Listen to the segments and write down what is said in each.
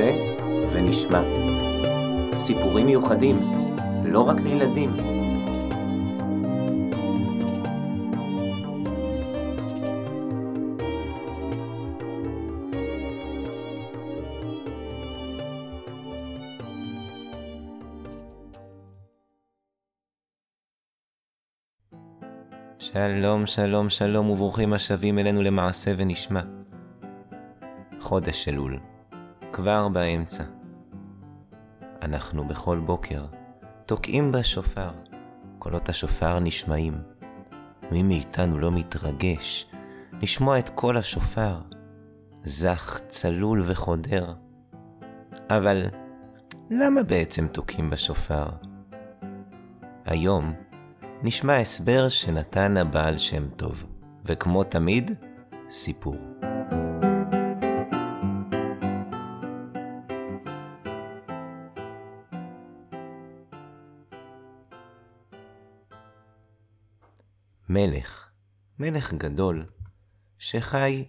נעשה ונשמע. סיפורים מיוחדים, לא רק לילדים. שלום, שלום, שלום, וברוכים השבים אלינו למעשה ונשמע. חודש אלול, כבר באמצע. אנחנו בכל בוקר תוקעים בשופר, קולות השופר נשמעים. מי מאיתנו לא מתרגש לשמוע את קול השופר, זך, צלול וחודר. אבל למה בעצם תוקעים בשופר? היום נשמע הסבר שנתן הבעל שם טוב, וכמו תמיד, סיפור. מלך, מלך גדול, שחי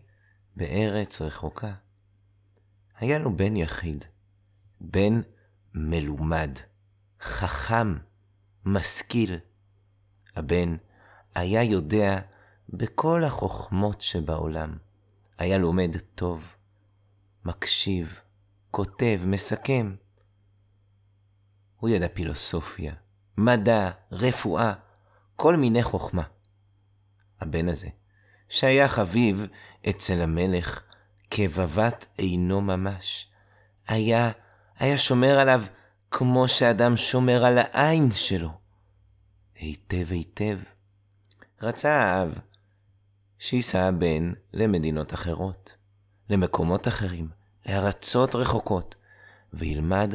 בארץ רחוקה. היה לו בן יחיד, בן מלומד, חכם, משכיל. הבן היה יודע בכל החוכמות שבעולם. היה לומד טוב, מקשיב, כותב, מסכם. הוא ידע פילוסופיה, מדע, רפואה, כל מיני חוכמה. הבן הזה, שהיה חביב אצל המלך כבבת עינו ממש, היה, היה שומר עליו כמו שאדם שומר על העין שלו. היטב היטב. רצה האב שייסע הבן למדינות אחרות, למקומות אחרים, לארצות רחוקות, וילמד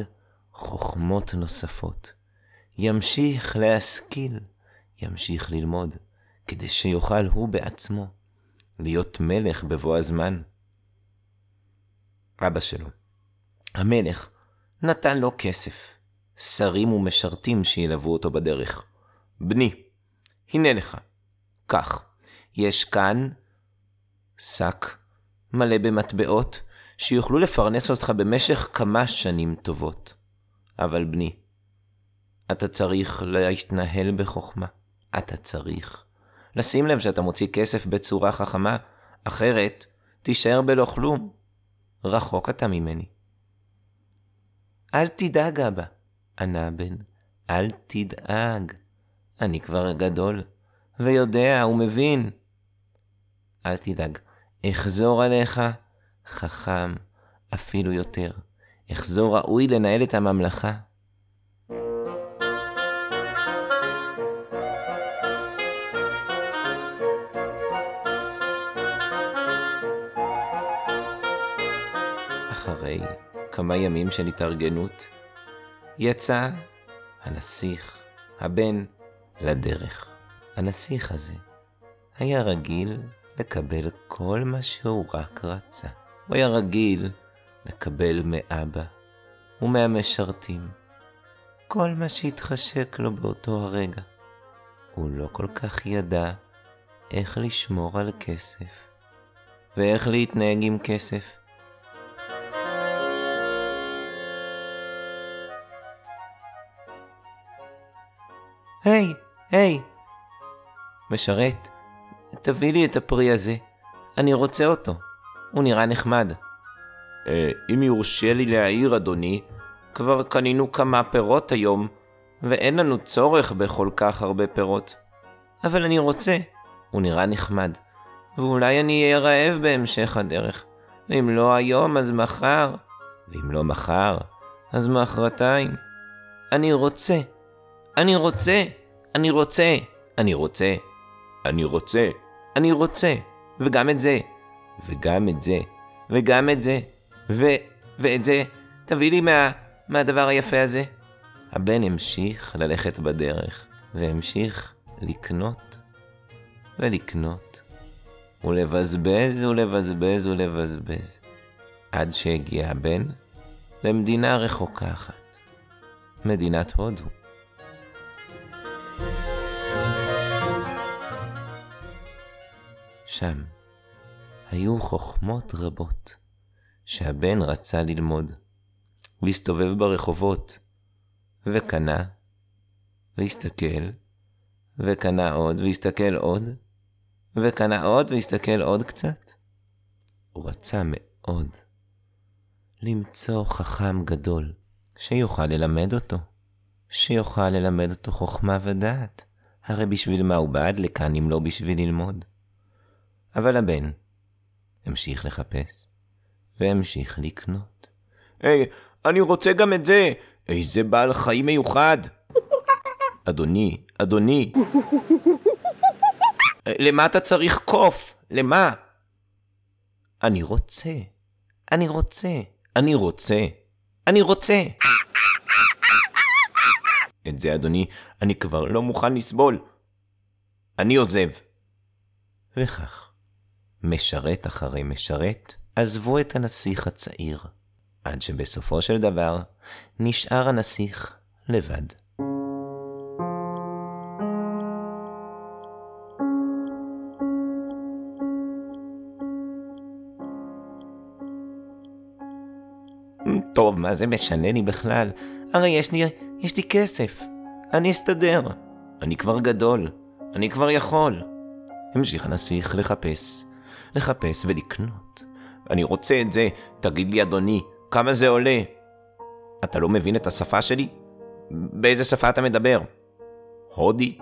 חוכמות נוספות. ימשיך להשכיל, ימשיך ללמוד, כדי שיוכל הוא בעצמו להיות מלך בבוא הזמן. אבא שלו, המלך, נתן לו כסף, שרים ומשרתים שילוו אותו בדרך. בני, הנה לך, קח, יש כאן שק מלא במטבעות שיוכלו לפרנס אותך במשך כמה שנים טובות. אבל בני, אתה צריך להתנהל בחוכמה. אתה צריך לשים לב שאתה מוציא כסף בצורה חכמה, אחרת תישאר בלא כלום. רחוק אתה ממני. אל תדאג, אבא, ענה הבן, אל תדאג. אני כבר גדול, ויודע ומבין. אל תדאג, אחזור עליך חכם אפילו יותר. אחזור ראוי לנהל את הממלכה. אחרי כמה ימים של התארגנות, יצא הנסיך, הבן, לדרך. הנסיך הזה היה רגיל לקבל כל מה שהוא רק רצה. הוא היה רגיל לקבל מאבא ומהמשרתים כל מה שהתחשק לו באותו הרגע. הוא לא כל כך ידע איך לשמור על כסף ואיך להתנהג עם כסף. היי, היי. משרת, תביא לי את הפרי הזה. אני רוצה אותו. הוא נראה נחמד. אה, אם יורשה לי להעיר, אדוני, כבר קנינו כמה פירות היום, ואין לנו צורך בכל כך הרבה פירות. אבל אני רוצה. הוא נראה נחמד. ואולי אני אהיה רעב בהמשך הדרך. ואם לא היום, אז מחר. ואם לא מחר, אז מחרתיים. אני רוצה. אני רוצה. אני רוצה, אני רוצה, אני רוצה, אני רוצה, וגם את זה, וגם את זה, וגם את זה, ו... ואת זה, תביא לי מה... מהדבר היפה הזה. הבן המשיך ללכת בדרך, והמשיך לקנות ולקנות, ולבזבז ולבזבז ולבזבז, עד שהגיע הבן למדינה רחוקה אחת, מדינת הודו. שם היו חוכמות רבות שהבן רצה ללמוד, והסתובב ברחובות, וקנה, והסתכל, וקנה עוד, והסתכל עוד, וקנה עוד, והסתכל עוד קצת. הוא רצה מאוד למצוא חכם גדול שיוכל ללמד אותו, שיוכל ללמד אותו חוכמה ודעת. הרי בשביל מה הוא בעד לכאן אם לא בשביל ללמוד? אבל הבן המשיך לחפש, והמשיך לקנות. היי, אני רוצה גם את זה! איזה בעל חיים מיוחד! אדוני, אדוני, למה אתה צריך קוף? למה? אני רוצה, אני רוצה, אני רוצה, אני רוצה. את זה, אדוני, אני כבר לא מוכן לסבול. אני עוזב. וכך, משרת אחרי משרת, עזבו את הנסיך הצעיר, עד שבסופו של דבר נשאר הנסיך לבד. טוב, מה זה משנה לי בכלל? הרי יש לי, יש לי כסף. אני אסתדר. אני כבר גדול. אני כבר יכול. המשיך הנסיך לחפש, לחפש ולקנות. אני רוצה את זה, תגיד לי אדוני, כמה זה עולה? אתה לא מבין את השפה שלי? באיזה שפה אתה מדבר? הודית.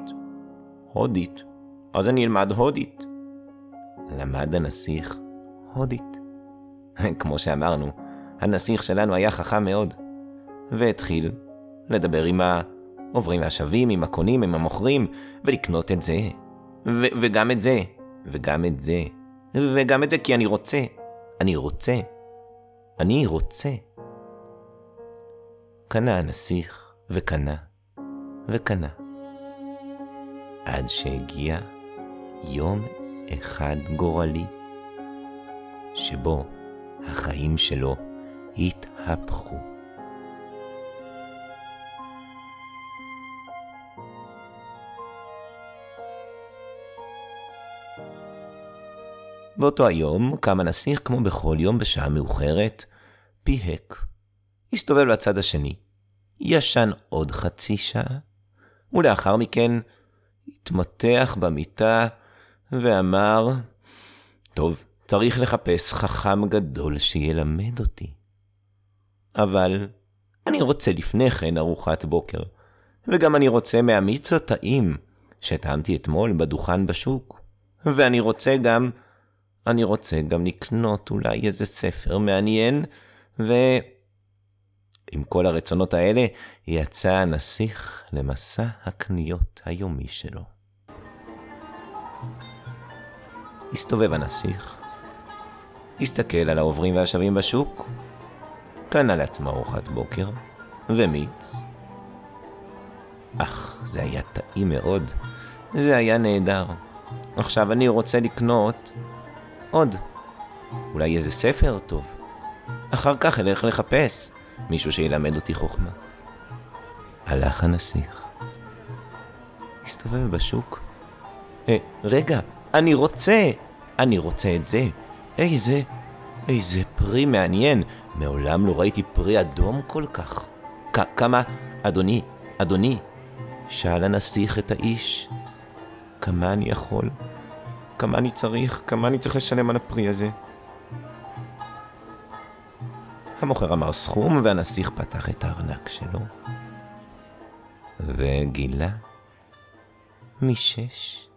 הודית. אז אני אלמד הודית. למד הנסיך הודית. כמו שאמרנו, הנסיך שלנו היה חכם מאוד, והתחיל לדבר עם העוברים והשבים, עם הקונים, עם המוכרים, ולקנות את זה, ו- וגם את זה, וגם את זה, וגם את זה, כי אני רוצה, אני רוצה, אני רוצה. קנה הנסיך, וקנה, וקנה. עד שהגיע יום אחד גורלי, שבו החיים שלו התהפכו. באותו היום קם הנסיך כמו בכל יום בשעה מאוחרת, פיהק. הסתובב לצד השני, ישן עוד חצי שעה, ולאחר מכן התמתח במיטה ואמר, טוב, צריך לחפש חכם גדול שילמד אותי. אבל אני רוצה לפני כן ארוחת בוקר, וגם אני רוצה מהמיץ הטעים שטעמתי אתמול בדוכן בשוק, ואני רוצה גם, אני רוצה גם לקנות אולי איזה ספר מעניין, ו... עם כל הרצונות האלה, יצא הנסיך למסע הקניות היומי שלו. הסתובב הנסיך, הסתכל על העוברים והשבים בשוק, קנה לעצמו ארוחת בוקר ומיץ. אך, זה היה טעים מאוד. זה היה נהדר. עכשיו אני רוצה לקנות עוד. אולי איזה ספר טוב. אחר כך אלך לחפש מישהו שילמד אותי חוכמה. הלך הנסיך. הסתובב בשוק. אה, רגע, אני רוצה! אני רוצה את זה. איזה, איזה פרי מעניין. מעולם לא ראיתי פרי אדום כל כך. כ- כמה, אדוני, אדוני, שאל הנסיך את האיש, כמה אני יכול? כמה אני צריך? כמה אני צריך לשלם על הפרי הזה? המוכר אמר סכום, והנסיך פתח את הארנק שלו, וגילה משש,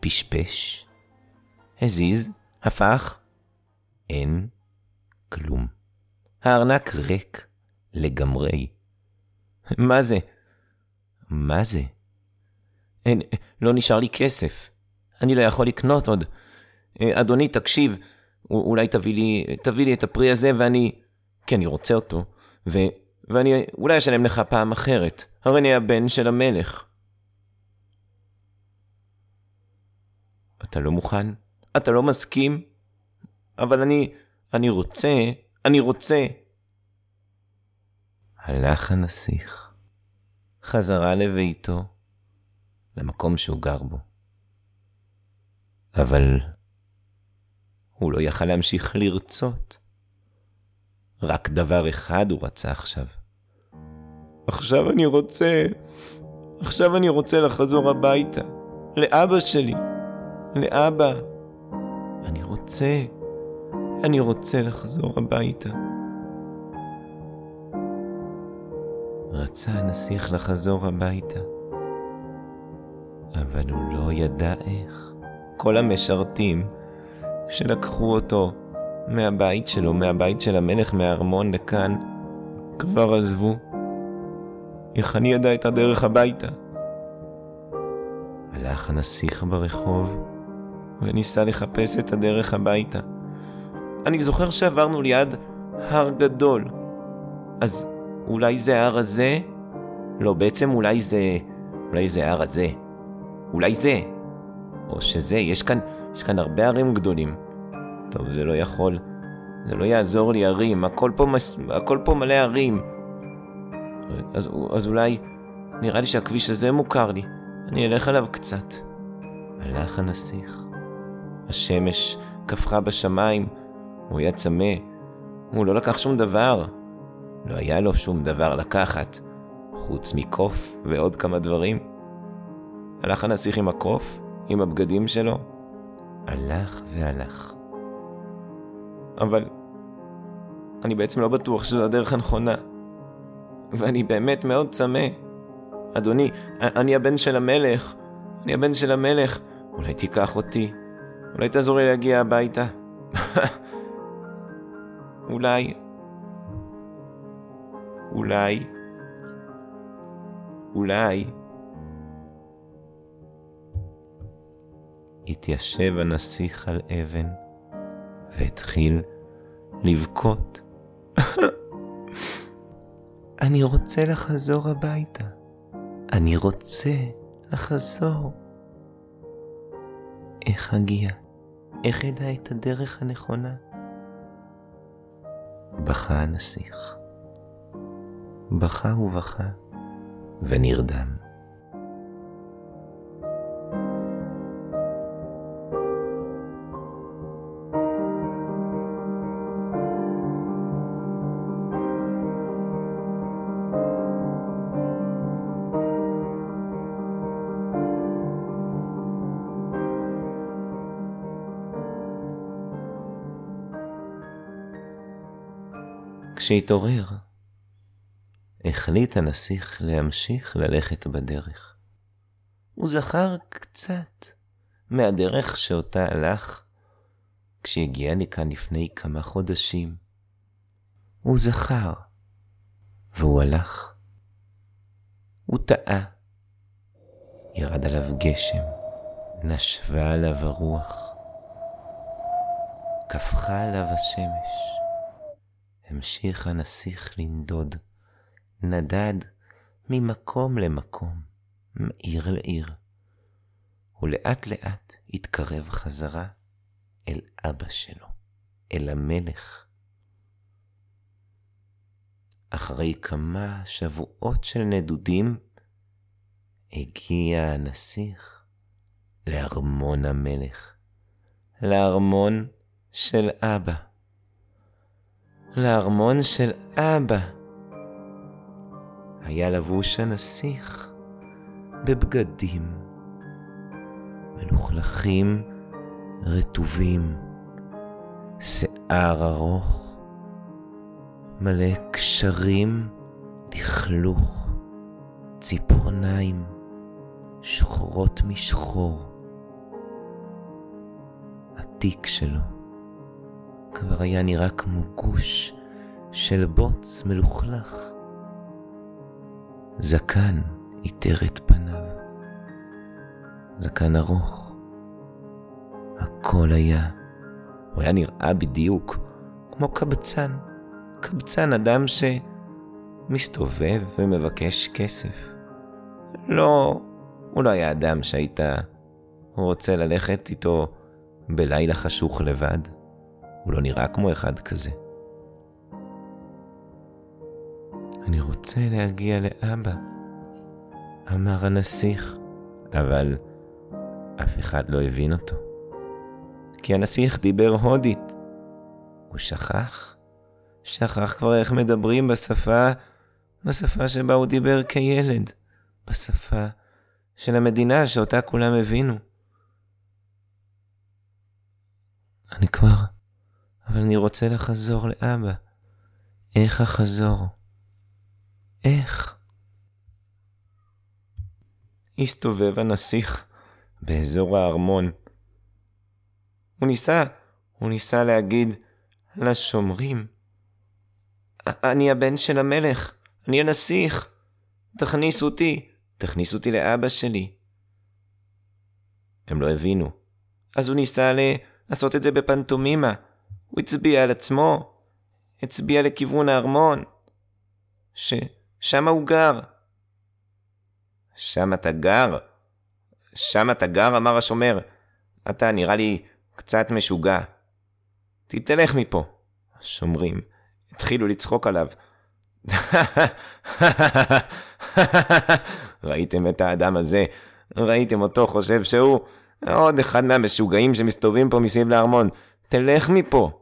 פשפש, הזיז, הפך, אין כלום. הארנק ריק לגמרי. מה זה? מה זה? אין, לא נשאר לי כסף. אני לא יכול לקנות עוד. אה, אדוני, תקשיב, אולי תביא לי, תביא לי את הפרי הזה ואני... כי אני רוצה אותו. ו... ואני אולי אשלם לך פעם אחרת. הרי אני הבן של המלך. אתה לא מוכן? אתה לא מסכים? אבל אני... אני רוצה... אני רוצה. הלך הנסיך, חזרה לביתו, למקום שהוא גר בו. אבל הוא לא יכל להמשיך לרצות. רק דבר אחד הוא רצה עכשיו. עכשיו אני רוצה... עכשיו אני רוצה לחזור הביתה. לאבא שלי. לאבא. אני רוצה... אני רוצה לחזור הביתה. רצה הנסיך לחזור הביתה, אבל הוא לא ידע איך. כל המשרתים שלקחו אותו מהבית שלו, מהבית של המלך, מהארמון לכאן, כבר עזבו. איך אני ידע את הדרך הביתה? הלך הנסיך ברחוב וניסה לחפש את הדרך הביתה. אני זוכר שעברנו ליד הר גדול. אז אולי זה ההר הזה? לא, בעצם אולי זה... אולי זה ההר הזה. אולי זה. או שזה, יש כאן, יש כאן הרבה הרים גדולים. טוב, זה לא יכול. זה לא יעזור לי הרים, הכל פה, מס... הכל פה מלא הרים. אז, אז אולי, נראה לי שהכביש הזה מוכר לי. אני אלך עליו קצת. הלך הנסיך. השמש קפחה בשמיים, הוא היה צמא. הוא לא לקח שום דבר. לא היה לו שום דבר לקחת, חוץ מקוף ועוד כמה דברים. הלך הנסיך עם הקוף, עם הבגדים שלו. הלך והלך. אבל אני בעצם לא בטוח שזו הדרך הנכונה. ואני באמת מאוד צמא. אדוני, אני הבן של המלך. אני הבן של המלך. אולי תיקח אותי. אולי תעזור לי להגיע הביתה. אולי. אולי. אולי. התיישב הנסיך על אבן והתחיל לבכות. אני רוצה לחזור הביתה. אני רוצה לחזור. איך אגיע? איך אדע את הדרך הנכונה? בכה הנסיך. בכה ובכה ונרדם. כשהתעורר, החליט הנסיך להמשיך ללכת בדרך. הוא זכר קצת מהדרך שאותה הלך כשהגיע לכאן לפני כמה חודשים. הוא זכר, והוא הלך. הוא טעה. ירד עליו גשם, נשבה עליו הרוח, קפחה עליו השמש. המשיך הנסיך לנדוד, נדד ממקום למקום, מעיר לעיר, ולאט לאט התקרב חזרה אל אבא שלו, אל המלך. אחרי כמה שבועות של נדודים, הגיע הנסיך לארמון המלך, לארמון של אבא. לארמון של אבא. היה לבוש הנסיך בבגדים מלוכלכים, רטובים, שיער ארוך, מלא קשרים לכלוך, ציפורניים שחורות משחור. התיק שלו כבר היה נראה כמו גוש של בוץ מלוכלך. זקן איתר את פניו. זקן ארוך. הכל היה, הוא היה נראה בדיוק כמו קבצן. קבצן, אדם שמסתובב ומבקש כסף. לא, הוא לא היה אדם שהיית רוצה ללכת איתו בלילה חשוך לבד. הוא לא נראה כמו אחד כזה. אני רוצה להגיע לאבא, אמר הנסיך, אבל אף אחד לא הבין אותו. כי הנסיך דיבר הודית. הוא שכח שכח כבר איך מדברים בשפה, בשפה שבה הוא דיבר כילד, בשפה של המדינה שאותה כולם הבינו. אני כבר, אבל אני רוצה לחזור לאבא. איך אחזור? איך? הסתובב הנסיך באזור הארמון. הוא ניסה, הוא ניסה להגיד לשומרים, אני הבן של המלך, אני הנסיך, תכניס אותי, תכניס אותי לאבא שלי. הם לא הבינו. אז הוא ניסה. לעשות את זה בפנטומימה. הוא הצביע על עצמו, הצביע לכיוון הארמון, ששם הוא גר. שם אתה גר? שם אתה גר? אמר השומר. אתה נראה לי קצת משוגע. תתלך מפה. השומרים התחילו לצחוק עליו. ראיתם את האדם הזה? ראיתם אותו חושב שהוא עוד אחד מהמשוגעים שמסתובבים פה מסביב לארמון. תלך מפה.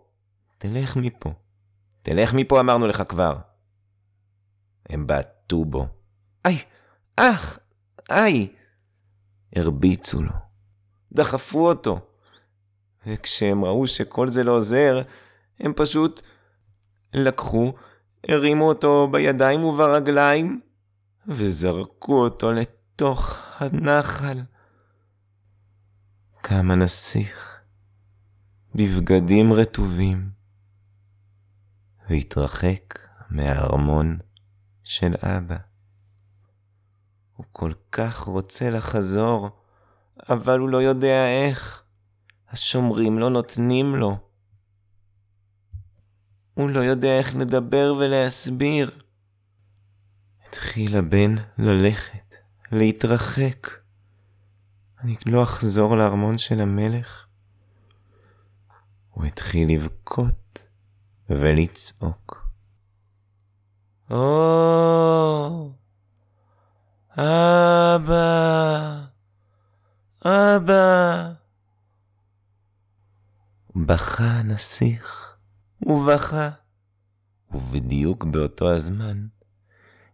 תלך מפה. תלך מפה אמרנו לך כבר. הם בעטו בו. איי, אח, איי. הרביצו לו. דחפו אותו. וכשהם ראו שכל זה לא עוזר, הם פשוט לקחו, הרימו אותו בידיים וברגליים, וזרקו אותו לתוך הנחל. קם הנסיך, בבגדים רטובים, והתרחק מהארמון של אבא. הוא כל כך רוצה לחזור, אבל הוא לא יודע איך. השומרים לא נותנים לו. הוא לא יודע איך לדבר ולהסביר. התחיל הבן ללכת, להתרחק. אני לא אחזור לארמון של המלך. הוא התחיל לבכות ולצעוק. או, אבא, אבא. בכה הנסיך, ובכה, ובדיוק באותו הזמן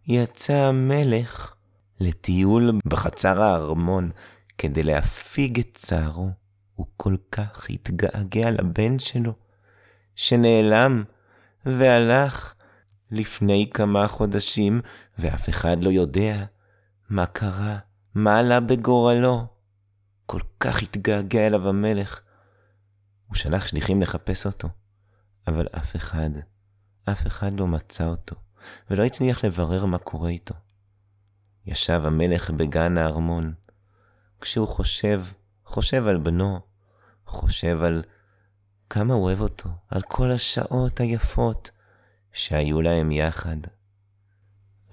יצא המלך לטיול בחצר הארמון כדי להפיג את צערו. הוא כל כך התגעגע לבן שלו, שנעלם והלך לפני כמה חודשים, ואף אחד לא יודע מה קרה, מה עלה בגורלו. כל כך התגעגע אליו המלך. הוא שלח שליחים לחפש אותו, אבל אף אחד, אף אחד לא מצא אותו, ולא הצליח לברר מה קורה איתו. ישב המלך בגן הארמון, כשהוא חושב, חושב על בנו, חושב על כמה אוהב אותו, על כל השעות היפות שהיו להם יחד.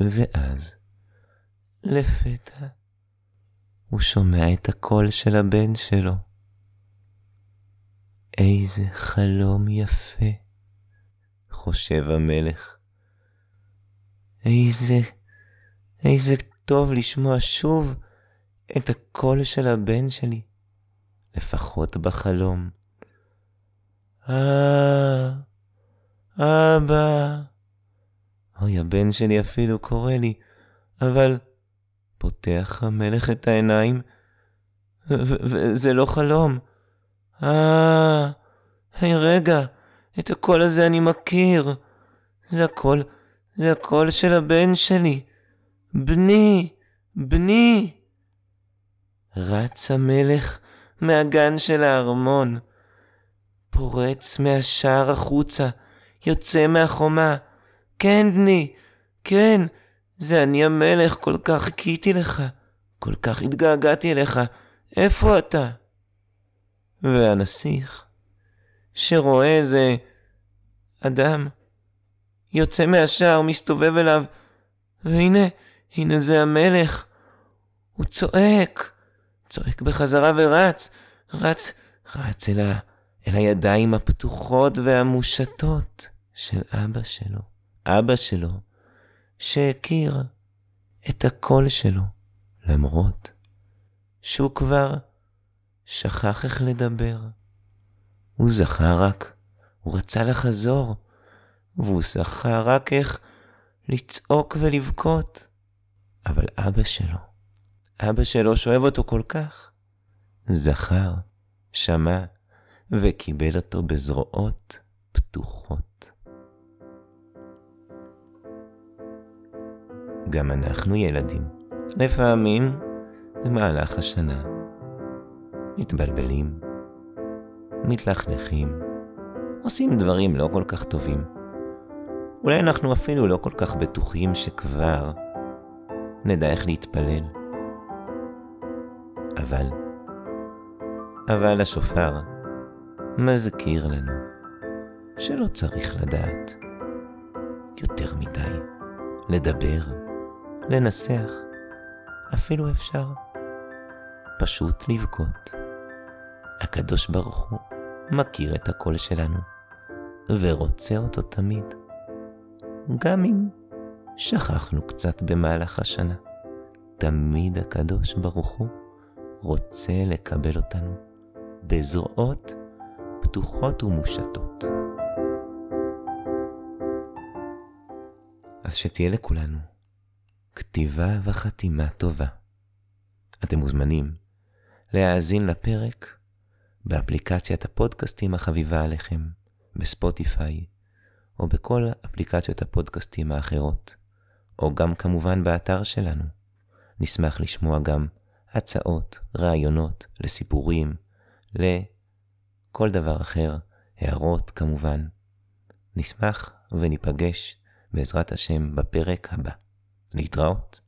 ואז, לפתע, הוא שומע את הקול של הבן שלו. איזה חלום יפה, חושב המלך. איזה, איזה טוב לשמוע שוב את הקול של הבן שלי, לפחות בחלום. אה, אבא. אוי, הבן שלי אפילו קורא לי, אבל פותח המלך את העיניים, וזה לא חלום. אה, היי רגע, את הקול הזה אני מכיר. זה הקול, זה הקול של הבן שלי. בני, בני. רץ המלך מהגן של הארמון, פורץ מהשער החוצה, יוצא מהחומה. כן, בני, כן, זה אני המלך, כל כך חיכיתי לך, כל כך התגעגעתי אליך, איפה אתה? והנסיך, שרואה איזה אדם, יוצא מהשער, מסתובב אליו, והנה, הנה זה המלך. הוא צועק, צועק בחזרה ורץ, רץ, רץ אל, ה, אל הידיים הפתוחות והמושטות של אבא שלו. אבא שלו, שהכיר את הקול שלו, למרות שהוא כבר שכח איך לדבר. הוא זכר רק, הוא רצה לחזור, והוא זכר רק איך לצעוק ולבכות. אבל אבא שלו, אבא שלו שאוהב אותו כל כך, זכר, שמע וקיבל אותו בזרועות פתוחות. גם אנחנו ילדים, לפעמים במהלך השנה, מתבלבלים, מתלכלכים, עושים דברים לא כל כך טובים. אולי אנחנו אפילו לא כל כך בטוחים שכבר נדע איך להתפלל. אבל, אבל השופר מזכיר לנו? שלא צריך לדעת. יותר מדי. לדבר, לנסח, אפילו אפשר. פשוט לבכות. הקדוש ברוך הוא מכיר את הקול שלנו ורוצה אותו תמיד, גם אם שכחנו קצת במהלך השנה. תמיד הקדוש ברוך הוא רוצה לקבל אותנו בזרועות פתוחות ומושטות. אז שתהיה לכולנו כתיבה וחתימה טובה. אתם מוזמנים להאזין לפרק באפליקציית הפודקאסטים החביבה עליכם, בספוטיפיי, או בכל אפליקציות הפודקאסטים האחרות, או גם כמובן באתר שלנו. נשמח לשמוע גם הצעות, רעיונות לסיפורים, לכל דבר אחר, הערות כמובן. נשמח וניפגש בעזרת השם בפרק הבא. להתראות.